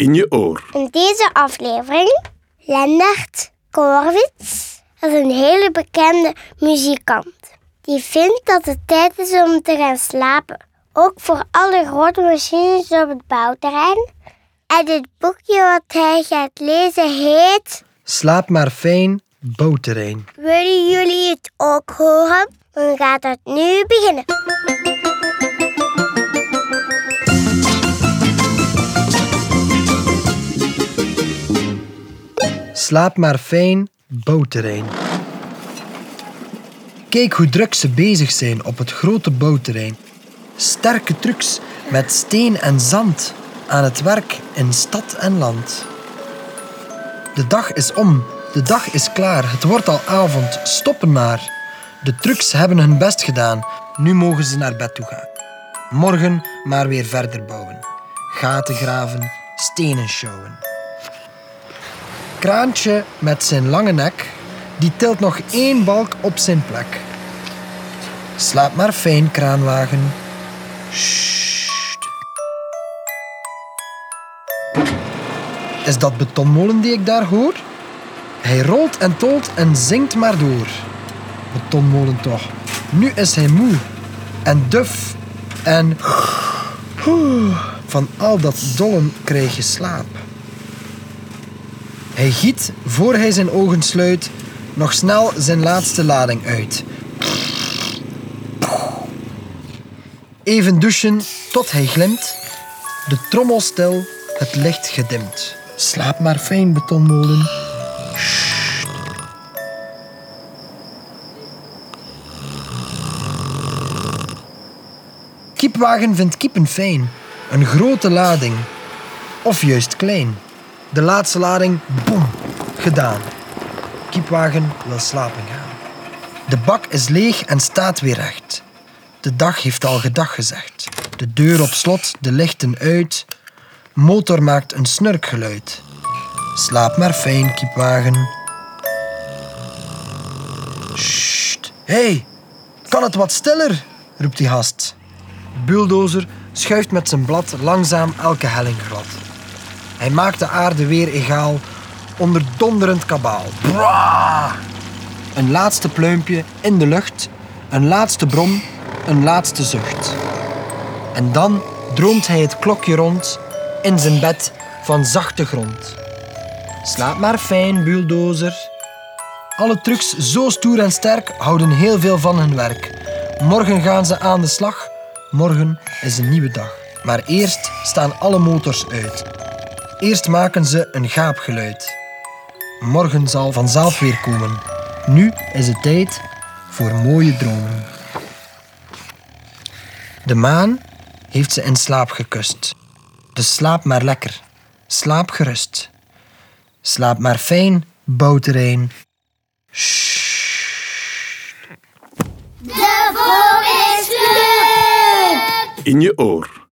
in je oor. In deze aflevering Lennart Korwitz is een hele bekende muzikant. Die vindt dat het tijd is om te gaan slapen. Ook voor alle grote machines op het bouwterrein. En het boekje wat hij gaat lezen heet... Slaap maar fijn, bouwterrein. Willen jullie het ook horen? Dan gaat het nu beginnen. Slaap maar fijn, bouwterrein. Kijk hoe druk ze bezig zijn op het grote bouwterrein. Sterke trucks met steen en zand aan het werk in stad en land. De dag is om, de dag is klaar, het wordt al avond, stoppen maar. De trucks hebben hun best gedaan, nu mogen ze naar bed toe gaan. Morgen maar weer verder bouwen. Gaten graven, stenen sjouwen. Kraantje met zijn lange nek, die tilt nog één balk op zijn plek. Slaap maar fijn, kraanwagen. Is dat betonmolen die ik daar hoor? Hij rolt en tolt en zingt maar door. Betonmolen toch. Nu is hij moe en duf en... Van al dat dollen krijg je slaap. Hij giet, voor hij zijn ogen sluit, nog snel zijn laatste lading uit. Even douchen tot hij glimt, de trommel stil, het licht gedimd. Slaap maar fijn, betonmolen. Kiepwagen vindt kiepen fijn. Een grote lading. Of juist klein. De laatste lading, boem, gedaan. Kiepwagen wil slapen gaan. De bak is leeg en staat weer recht. De dag heeft al gedag gezegd. De deur op slot, de lichten uit. Motor maakt een snurkgeluid. Slaap maar fijn, kiepwagen. Sst. Hey, kan het wat stiller? roept die gast. Bulldozer schuift met zijn blad langzaam elke helling glad. Hij maakt de aarde weer egaal onder donderend kabaal. Braa! Een laatste pluimpje in de lucht, een laatste brom, een laatste zucht. En dan droomt hij het klokje rond in zijn bed van zachte grond. Slaap maar fijn, bulldozer. Alle trucks zo stoer en sterk houden heel veel van hun werk. Morgen gaan ze aan de slag. Morgen is een nieuwe dag. Maar eerst staan alle motors uit. Eerst maken ze een gaapgeluid. Morgen zal vanzelf weer komen. Nu is het tijd voor mooie dromen. De maan heeft ze in slaap gekust. Dus slaap maar lekker. Slaap gerust. Slaap maar fijn, bouwterrein. De Voorleesclub! In je oor.